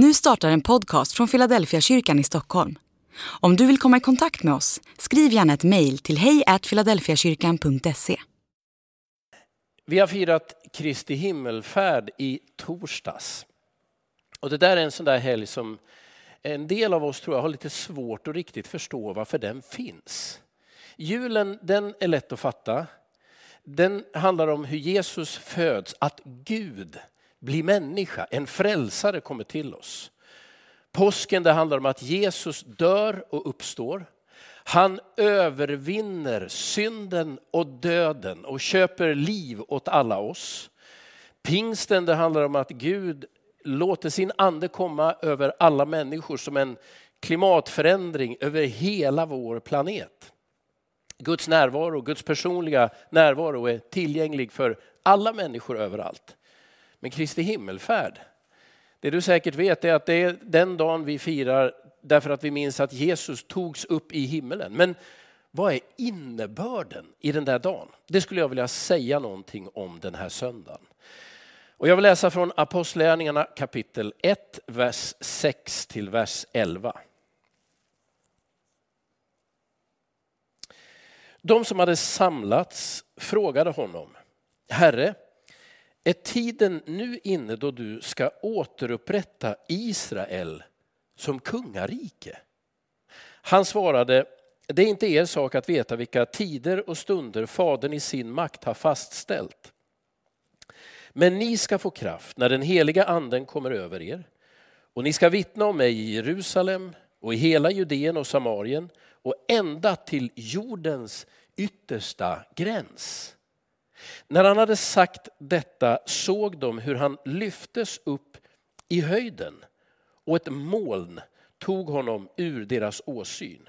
Nu startar en podcast från Philadelphia kyrkan i Stockholm. Om du vill komma i kontakt med oss, skriv gärna ett mejl till hejfiladelfiakyrkan.se. Vi har firat Kristi himmelfärd i torsdags. Och det där är en sån där helg som en del av oss tror jag har lite svårt att riktigt förstå varför den finns. Julen den är lätt att fatta. Den handlar om hur Jesus föds, att Gud bli människa, en frälsare kommer till oss. Påsken det handlar om att Jesus dör och uppstår. Han övervinner synden och döden och köper liv åt alla oss. Pingsten det handlar om att Gud låter sin ande komma över alla människor som en klimatförändring över hela vår planet. Guds närvaro, Guds personliga närvaro är tillgänglig för alla människor överallt. Men Kristi himmelfärd, det du säkert vet är att det är den dagen vi firar därför att vi minns att Jesus togs upp i himmelen. Men vad är innebörden i den där dagen? Det skulle jag vilja säga någonting om den här söndagen. Och jag vill läsa från Apostlagärningarna kapitel 1, vers 6 till vers 11. De som hade samlats frågade honom, Herre, är tiden nu inne då du ska återupprätta Israel som kungarike? Han svarade, det är inte er sak att veta vilka tider och stunder Fadern i sin makt har fastställt. Men ni ska få kraft när den heliga anden kommer över er och ni ska vittna om mig i Jerusalem och i hela Judeen och Samarien och ända till jordens yttersta gräns. När han hade sagt detta såg de hur han lyftes upp i höjden och ett moln tog honom ur deras åsyn.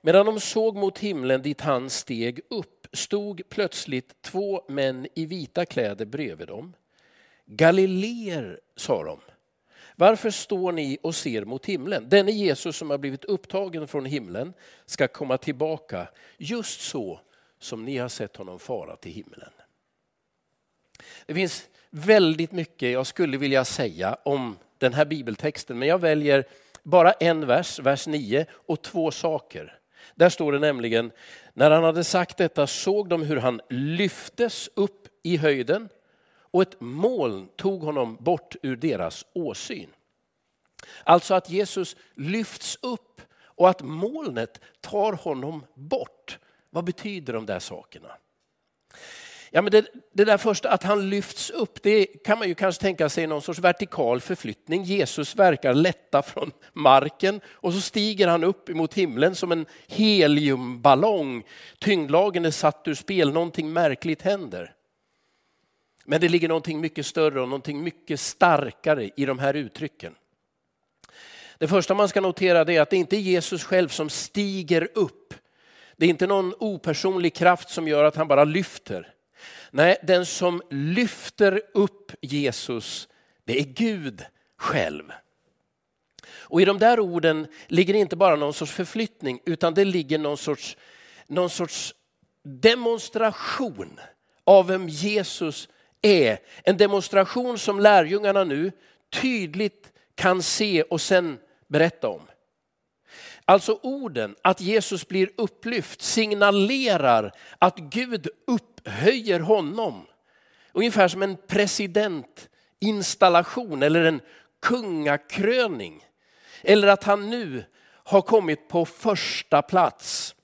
Medan de såg mot himlen dit han steg upp stod plötsligt två män i vita kläder bredvid dem. Galileer, sa de. Varför står ni och ser mot himlen? Denne Jesus som har blivit upptagen från himlen ska komma tillbaka just så som ni har sett honom fara till himlen. Det finns väldigt mycket jag skulle vilja säga om den här bibeltexten men jag väljer bara en vers, vers 9 och två saker. Där står det nämligen, när han hade sagt detta såg de hur han lyftes upp i höjden och ett moln tog honom bort ur deras åsyn. Alltså att Jesus lyfts upp och att molnet tar honom bort. Vad betyder de där sakerna? Ja, men det, det, där första, att han lyfts upp, det kan man ju kanske tänka sig någon sorts vertikal förflyttning. Jesus verkar lätta från marken och så stiger han upp mot himlen som en heliumballong. Tyngdlagen är satt ur spel, någonting märkligt händer. Men det ligger någonting mycket större och någonting mycket starkare i de här uttrycken. Det första man ska notera är att det inte är Jesus själv som stiger upp. Det är inte någon opersonlig kraft som gör att han bara lyfter. Nej, den som lyfter upp Jesus, det är Gud själv. Och i de där orden ligger inte bara någon sorts förflyttning utan det ligger någon sorts, någon sorts demonstration av vem Jesus är. En demonstration som lärjungarna nu tydligt kan se och sen berätta om. Alltså orden att Jesus blir upplyft signalerar att Gud upphöjer honom. Ungefär som en presidentinstallation eller en kungakröning. Eller att han nu har kommit på första plats.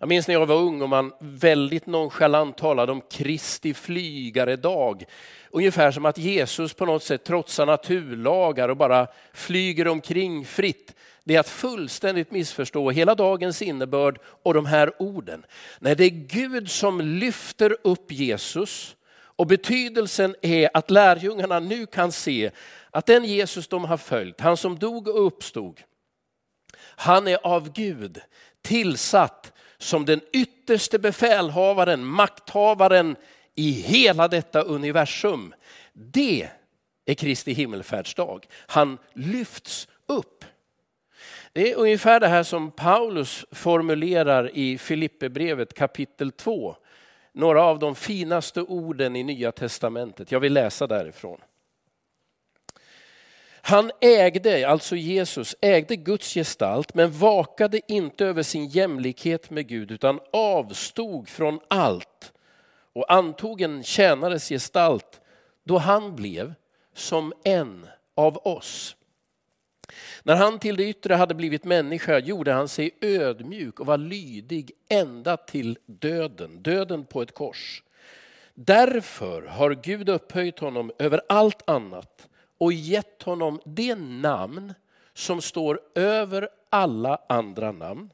Jag minns när jag var ung och man väldigt nonchalant talade om Kristi flygaredag. Ungefär som att Jesus på något sätt trotsar naturlagar och bara flyger omkring fritt. Det är att fullständigt missförstå hela dagens innebörd och de här orden. Nej, det är Gud som lyfter upp Jesus och betydelsen är att lärjungarna nu kan se att den Jesus de har följt, han som dog och uppstod, han är av Gud tillsatt som den ytterste befälhavaren, makthavaren i hela detta universum. Det är Kristi himmelfärdsdag. Han lyfts upp. Det är ungefär det här som Paulus formulerar i Filipperbrevet kapitel 2. Några av de finaste orden i Nya Testamentet. Jag vill läsa därifrån. Han ägde, alltså Jesus, ägde Guds gestalt men vakade inte över sin jämlikhet med Gud utan avstod från allt och antog en tjänares gestalt då han blev som en av oss. När han till det yttre hade blivit människa gjorde han sig ödmjuk och var lydig ända till döden, döden på ett kors. Därför har Gud upphöjt honom över allt annat och gett honom det namn som står över alla andra namn.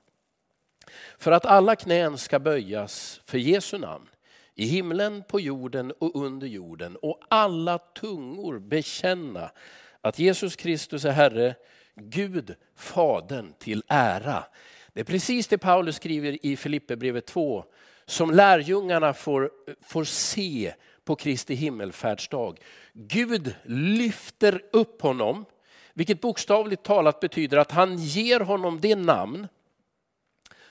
För att alla knän ska böjas för Jesu namn i himlen, på jorden och under jorden och alla tungor bekänna att Jesus Kristus är Herre, Gud Fadern till ära. Det är precis det Paulus skriver i Filipperbrevet 2 som lärjungarna får, får se på Kristi himmelfärdsdag. Gud lyfter upp honom, vilket bokstavligt talat betyder att han ger honom det namn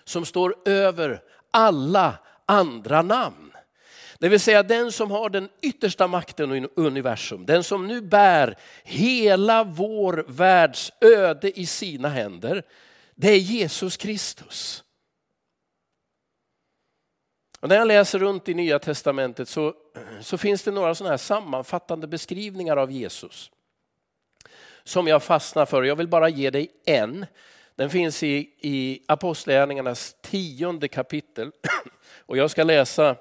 som står över alla andra namn. Det vill säga den som har den yttersta makten i universum, den som nu bär hela vår världs öde i sina händer, det är Jesus Kristus. Och när jag läser runt i Nya Testamentet så, så finns det några sådana här sammanfattande beskrivningar av Jesus som jag fastnar för. Jag vill bara ge dig en. Den finns i, i Apostlagärningarnas tionde kapitel. Och jag ska läsa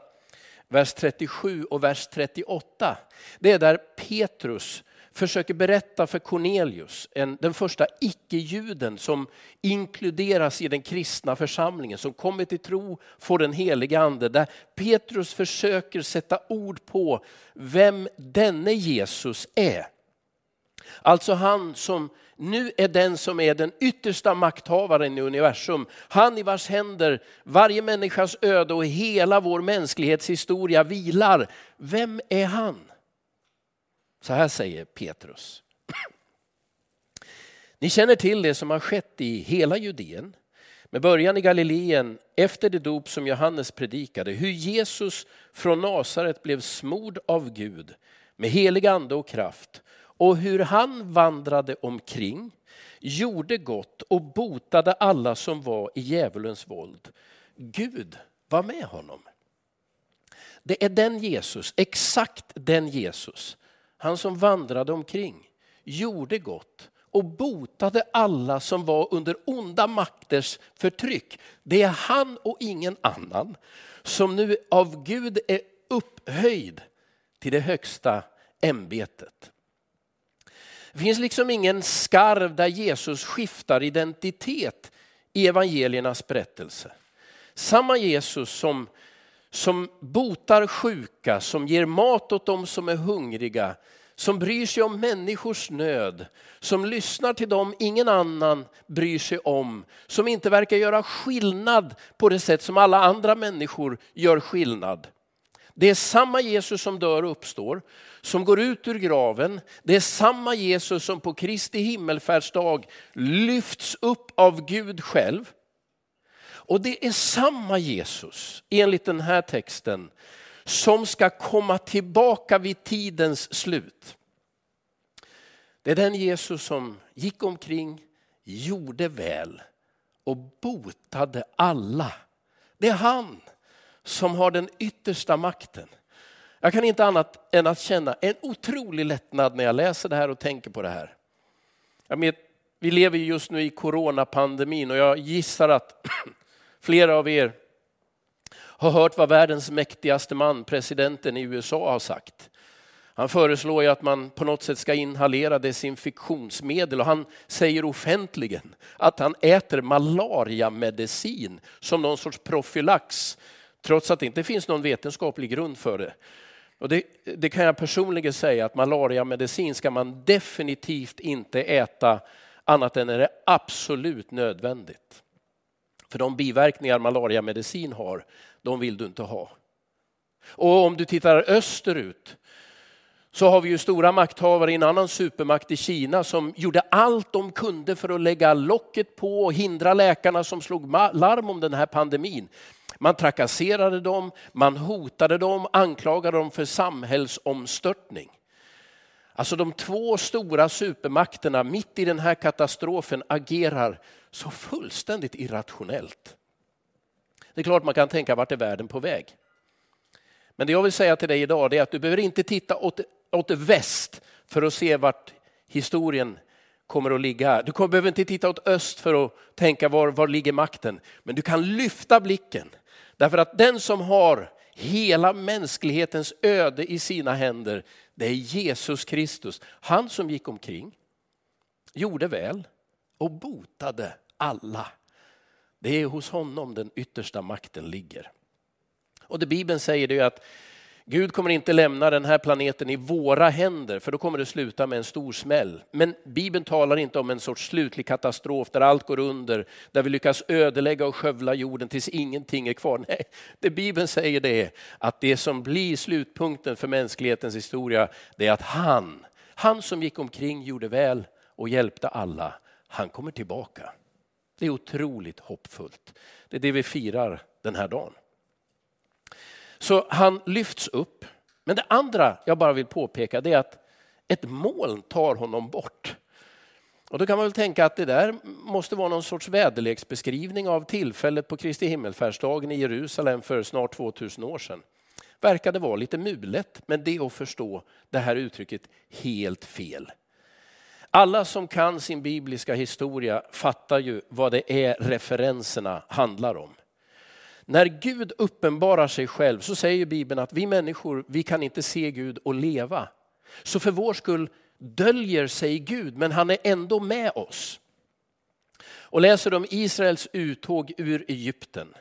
vers 37 och vers 38. Det är där Petrus försöker berätta för Cornelius, en, den första icke-juden som inkluderas i den kristna församlingen, som kommer till tro, får den heliga ande. Där Petrus försöker sätta ord på vem denne Jesus är. Alltså han som nu är den som är den yttersta makthavaren i universum. Han i vars händer varje människas öde och hela vår mänsklighetshistoria vilar. Vem är han? Så här säger Petrus. Ni känner till det som har skett i hela Judeen med början i Galileen efter det dop som Johannes predikade. Hur Jesus från Nasaret blev smord av Gud med helig ande och kraft och hur han vandrade omkring, gjorde gott och botade alla som var i djävulens våld. Gud var med honom. Det är den Jesus, exakt den Jesus, han som vandrade omkring, gjorde gott och botade alla som var under onda makters förtryck. Det är han och ingen annan som nu av Gud är upphöjd till det högsta ämbetet. Det finns liksom ingen skarv där Jesus skiftar identitet i evangeliernas berättelse. Samma Jesus som, som botar sjuka, som ger mat åt dem som är hungriga, som bryr sig om människors nöd, som lyssnar till dem ingen annan bryr sig om, som inte verkar göra skillnad på det sätt som alla andra människor gör skillnad. Det är samma Jesus som dör och uppstår, som går ut ur graven. Det är samma Jesus som på Kristi himmelfärdsdag lyfts upp av Gud själv. Och det är samma Jesus, enligt den här texten, som ska komma tillbaka vid tidens slut. Det är den Jesus som gick omkring, gjorde väl och botade alla. Det är han som har den yttersta makten. Jag kan inte annat än att känna en otrolig lättnad när jag läser det här och tänker på det här. Jag vet, vi lever just nu i coronapandemin och jag gissar att flera av er har hört vad världens mäktigaste man, presidenten i USA, har sagt. Han föreslår ju att man på något sätt ska inhalera desinfektionsmedel och han säger offentligen att han äter malariamedicin som någon sorts profylax trots att det inte finns någon vetenskaplig grund för det. Och det, det kan jag personligen säga att malariamedicin ska man definitivt inte äta annat än när det är absolut nödvändigt. För de biverkningar malariamedicin har, de vill du inte ha. Och om du tittar österut så har vi ju stora makthavare i en annan supermakt i Kina som gjorde allt de kunde för att lägga locket på och hindra läkarna som slog larm om den här pandemin. Man trakasserade dem, man hotade dem, anklagade dem för samhällsomstörtning. Alltså de två stora supermakterna mitt i den här katastrofen agerar så fullständigt irrationellt. Det är klart man kan tänka vart är världen på väg? Men det jag vill säga till dig idag är att du behöver inte titta åt, åt väst för att se vart historien kommer att ligga. Du behöver inte titta åt öst för att tänka var, var ligger makten. Men du kan lyfta blicken. Därför att den som har hela mänsklighetens öde i sina händer, det är Jesus Kristus. Han som gick omkring, gjorde väl och botade alla. Det är hos honom den yttersta makten ligger. Och det Bibeln säger det är att Gud kommer inte lämna den här planeten i våra händer för då kommer det sluta med en stor smäll. Men Bibeln talar inte om en sorts slutlig katastrof där allt går under, där vi lyckas ödelägga och skövla jorden tills ingenting är kvar. Nej, det Bibeln säger det är att det som blir slutpunkten för mänsklighetens historia, det är att han, han som gick omkring, gjorde väl och hjälpte alla, han kommer tillbaka. Det är otroligt hoppfullt. Det är det vi firar den här dagen. Så han lyfts upp. Men det andra jag bara vill påpeka det är att ett moln tar honom bort. Och då kan man väl tänka att det där måste vara någon sorts väderleksbeskrivning av tillfället på Kristi himmelfärdsdagen i Jerusalem för snart 2000 år sedan. Verkade vara lite mulet, men det är att förstå det här uttrycket helt fel. Alla som kan sin bibliska historia fattar ju vad det är referenserna handlar om. När Gud uppenbarar sig själv så säger Bibeln att vi människor, vi kan inte se Gud och leva. Så för vår skull döljer sig Gud, men han är ändå med oss. Och läser de Israels uttåg ur Egypten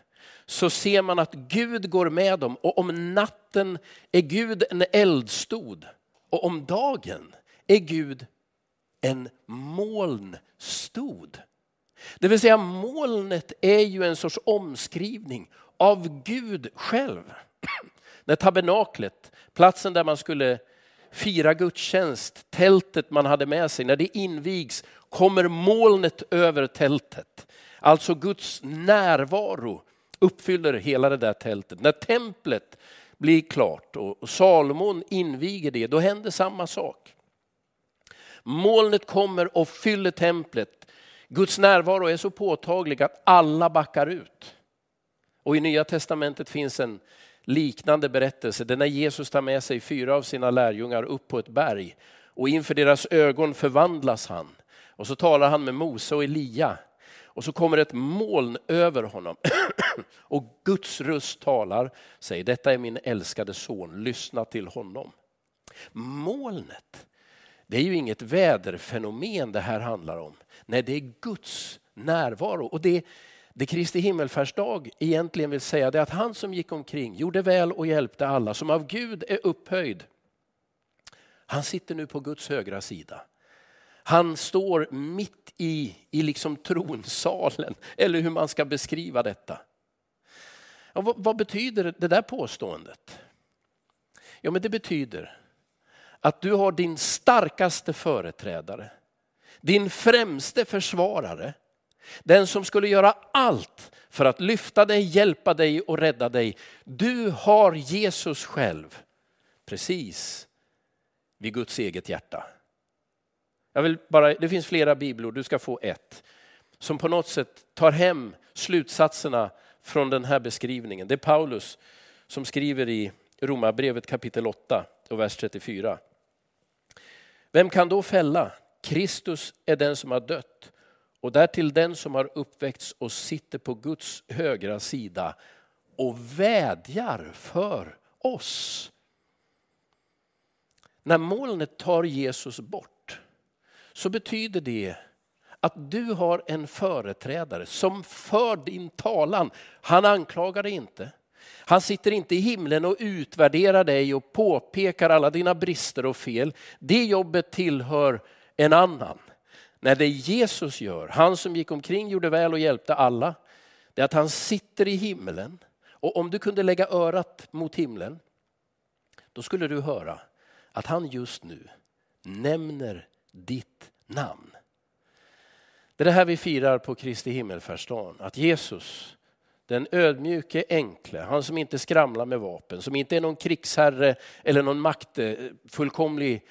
så ser man att Gud går med dem och om natten är Gud en eldstod och om dagen är Gud en molnstod. Det vill säga molnet är ju en sorts omskrivning av Gud själv. När tabernaklet, platsen där man skulle fira gudstjänst, tältet man hade med sig, när det invigs kommer molnet över tältet. Alltså Guds närvaro uppfyller hela det där tältet. När templet blir klart och Salomon inviger det, då händer samma sak. Molnet kommer och fyller templet Guds närvaro är så påtaglig att alla backar ut. Och i Nya Testamentet finns en liknande berättelse. Det är när Jesus tar med sig fyra av sina lärjungar upp på ett berg och inför deras ögon förvandlas han. Och så talar han med Mose och Elia och så kommer ett moln över honom. och Guds röst talar, säger detta är min älskade son, lyssna till honom. Molnet, det är ju inget väderfenomen det här handlar om. Nej, det är Guds närvaro. Och det, det Kristi himmelfärdsdag egentligen vill säga det är att han som gick omkring, gjorde väl och hjälpte alla, som av Gud är upphöjd. Han sitter nu på Guds högra sida. Han står mitt i, i liksom tronsalen, eller hur man ska beskriva detta. Ja, vad, vad betyder det där påståendet? Ja, men det betyder att du har din starkaste företrädare din främste försvarare, den som skulle göra allt för att lyfta dig, hjälpa dig och rädda dig. Du har Jesus själv precis vid Guds eget hjärta. Jag vill bara, det finns flera bibelord, du ska få ett, som på något sätt tar hem slutsatserna från den här beskrivningen. Det är Paulus som skriver i Romarbrevet kapitel 8 och vers 34. Vem kan då fälla? Kristus är den som har dött och därtill den som har uppväckts och sitter på Guds högra sida och vädjar för oss. När molnet tar Jesus bort så betyder det att du har en företrädare som för din talan. Han anklagar dig inte. Han sitter inte i himlen och utvärderar dig och påpekar alla dina brister och fel. Det jobbet tillhör en annan. När det Jesus gör, han som gick omkring, gjorde väl och hjälpte alla, det är att han sitter i himlen. Och om du kunde lägga örat mot himlen, då skulle du höra att han just nu nämner ditt namn. Det är det här vi firar på Kristi himmelfärdsdagen, att Jesus, den ödmjuke enkle, han som inte skramlar med vapen, som inte är någon krigsherre eller någon maktfullkomlig eh,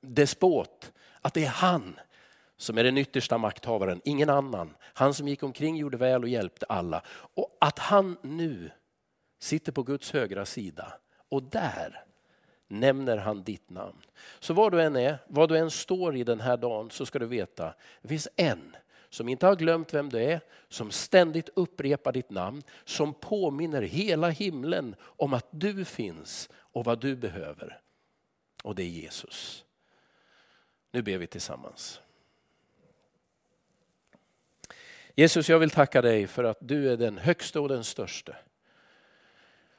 despot, att det är han som är den yttersta makthavaren, ingen annan. Han som gick omkring, gjorde väl och hjälpte alla. Och att han nu sitter på Guds högra sida och där nämner han ditt namn. Så var du än är, vad du än står i den här dagen så ska du veta, det finns en som inte har glömt vem du är, som ständigt upprepar ditt namn, som påminner hela himlen om att du finns och vad du behöver. Och det är Jesus. Nu ber vi tillsammans. Jesus, jag vill tacka dig för att du är den högsta och den största.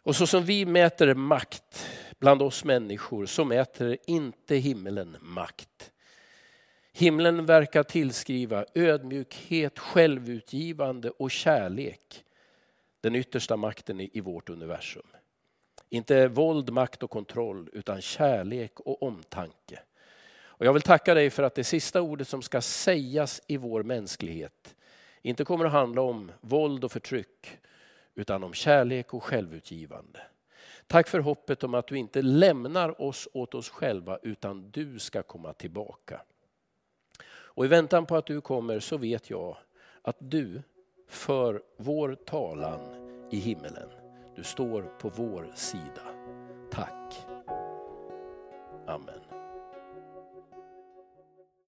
Och så som vi mäter makt bland oss människor så mäter inte himlen makt. Himlen verkar tillskriva ödmjukhet, självutgivande och kärlek den yttersta makten i vårt universum. Inte våld, makt och kontroll utan kärlek och omtanke. Och jag vill tacka dig för att det sista ordet som ska sägas i vår mänsklighet inte kommer att handla om våld och förtryck utan om kärlek och självutgivande. Tack för hoppet om att du inte lämnar oss åt oss själva utan du ska komma tillbaka. Och i väntan på att du kommer så vet jag att du för vår talan i himmelen. Du står på vår sida. Tack. Amen.